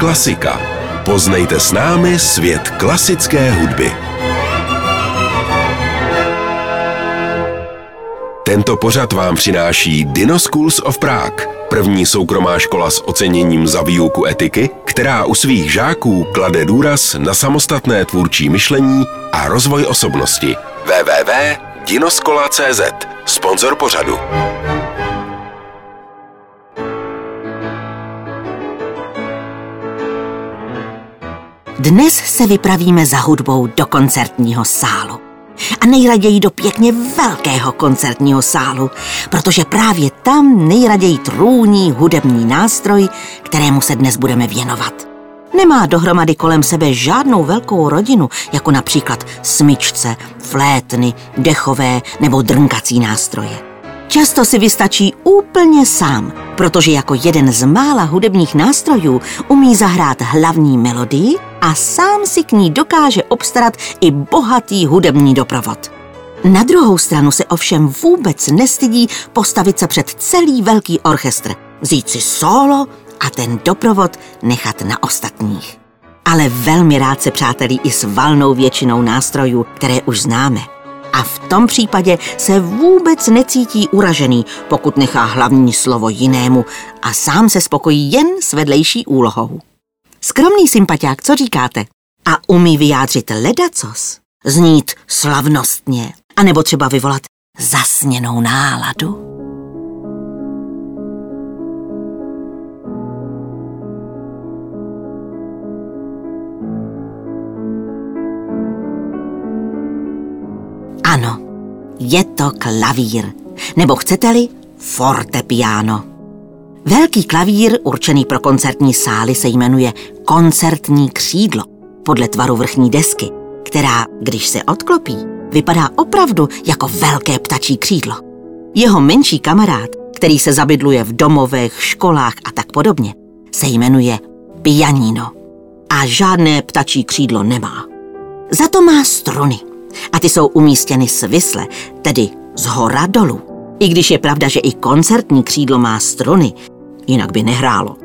Klasika. Poznejte s námi svět klasické hudby. Tento pořad vám přináší Dino Schools of Prague, první soukromá škola s oceněním za výuku etiky, která u svých žáků klade důraz na samostatné tvůrčí myšlení a rozvoj osobnosti. www.dinoskola.cz Sponzor pořadu. Dnes se vypravíme za hudbou do koncertního sálu. A nejraději do pěkně velkého koncertního sálu, protože právě tam nejraději trůní hudební nástroj, kterému se dnes budeme věnovat. Nemá dohromady kolem sebe žádnou velkou rodinu, jako například smyčce, flétny, dechové nebo drnkací nástroje. Často si vystačí úplně sám, protože jako jeden z mála hudebních nástrojů umí zahrát hlavní melodii a sám si k ní dokáže obstarat i bohatý hudební doprovod. Na druhou stranu se ovšem vůbec nestydí postavit se před celý velký orchestr, vzít si solo a ten doprovod nechat na ostatních. Ale velmi rád se přátelí i s valnou většinou nástrojů, které už známe. A v tom případě se vůbec necítí uražený, pokud nechá hlavní slovo jinému a sám se spokojí jen s vedlejší úlohou. Skromný sympatiák, co říkáte? A umí vyjádřit ledacos, znít slavnostně, anebo třeba vyvolat zasněnou náladu. Ano, je to klavír, nebo chcete-li fortepiano. Velký klavír, určený pro koncertní sály, se jmenuje koncertní křídlo, podle tvaru vrchní desky, která, když se odklopí, vypadá opravdu jako velké ptačí křídlo. Jeho menší kamarád, který se zabydluje v domovech, školách a tak podobně, se jmenuje pianino a žádné ptačí křídlo nemá. Za to má struny a ty jsou umístěny svisle, tedy z hora dolů. I když je pravda, že i koncertní křídlo má struny, jinak by nehrálo.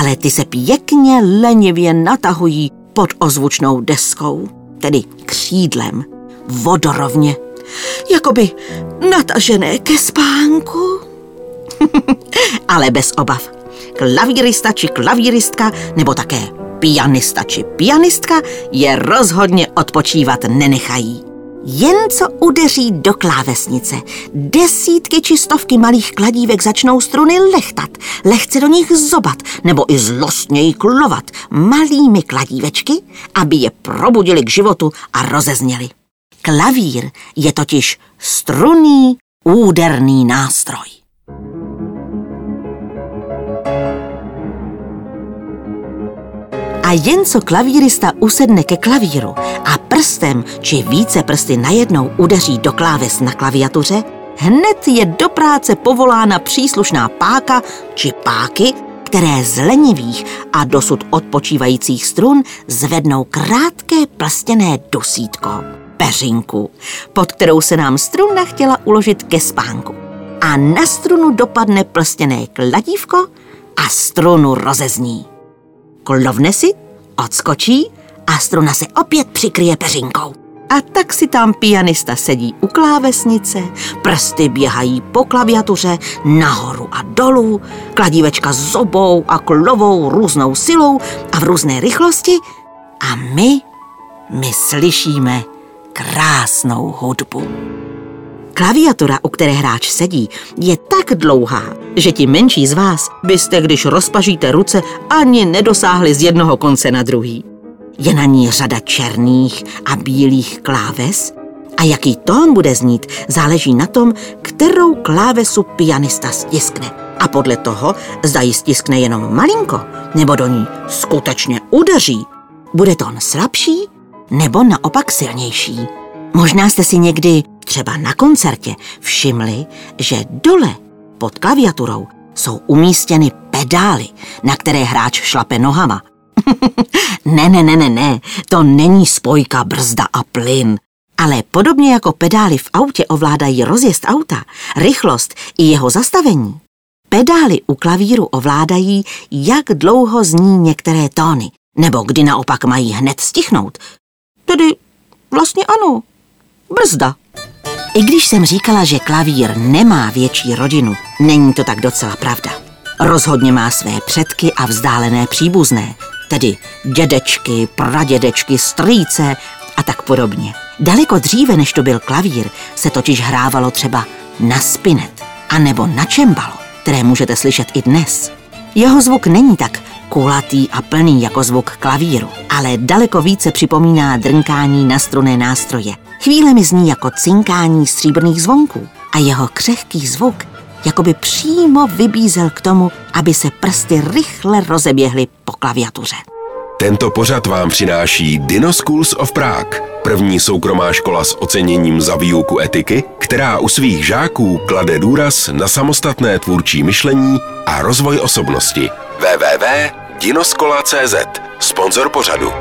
Ale ty se pěkně lenivě natahují pod ozvučnou deskou, tedy křídlem, vodorovně, jakoby natažené ke spánku. Ale bez obav. Klavírista či klavíristka, nebo také pianista či pianistka je rozhodně odpočívat nenechají. Jen co udeří do klávesnice, desítky či stovky malých kladívek začnou struny lechtat, lehce do nich zobat nebo i zlostněji klovat malými kladívečky, aby je probudili k životu a rozezněli. Klavír je totiž struný úderný nástroj. A jen co klavírista usedne ke klavíru a prstem či více prsty najednou udeří do kláves na klaviatuře, hned je do práce povolána příslušná páka či páky, které z lenivých a dosud odpočívajících strun zvednou krátké plastěné dosítko, peřinku, pod kterou se nám struna chtěla uložit ke spánku. A na strunu dopadne plastěné kladívko a strunu rozezní. Klovne si, odskočí a struna se opět přikryje peřinkou. A tak si tam pianista sedí u klávesnice, prsty běhají po klaviatuře nahoru a dolů, kladívečka zobou a klovou různou silou a v různé rychlosti a my, my slyšíme krásnou hudbu. Klaviatura, u které hráč sedí, je tak dlouhá, že ti menší z vás byste, když rozpažíte ruce, ani nedosáhli z jednoho konce na druhý. Je na ní řada černých a bílých kláves a jaký tón bude znít, záleží na tom, kterou klávesu pianista stiskne. A podle toho, zda ji stiskne jenom malinko, nebo do ní skutečně udeří, bude tón slabší nebo naopak silnější. Možná jste si někdy, třeba na koncertě, všimli, že dole pod klaviaturou jsou umístěny pedály, na které hráč šlape nohama. ne, ne, ne, ne, ne, to není spojka brzda a plyn. Ale podobně jako pedály v autě ovládají rozjezd auta, rychlost i jeho zastavení, Pedály u klavíru ovládají, jak dlouho zní některé tóny, nebo kdy naopak mají hned stichnout. Tedy vlastně ano, brzda. I když jsem říkala, že klavír nemá větší rodinu, není to tak docela pravda. Rozhodně má své předky a vzdálené příbuzné, tedy dědečky, pradědečky, strýce a tak podobně. Daleko dříve, než to byl klavír, se totiž hrávalo třeba na spinet, anebo na čembalo, které můžete slyšet i dnes. Jeho zvuk není tak kulatý a plný jako zvuk klavíru, ale daleko více připomíná drnkání na struné nástroje. Chvíle zní jako cinkání stříbrných zvonků a jeho křehký zvuk jakoby přímo vybízel k tomu, aby se prsty rychle rozeběhly po klaviatuře. Tento pořad vám přináší Dino Schools of Prague, první soukromá škola s oceněním za výuku etiky, která u svých žáků klade důraz na samostatné tvůrčí myšlení a rozvoj osobnosti. www.dinoskola.cz Sponzor pořadu.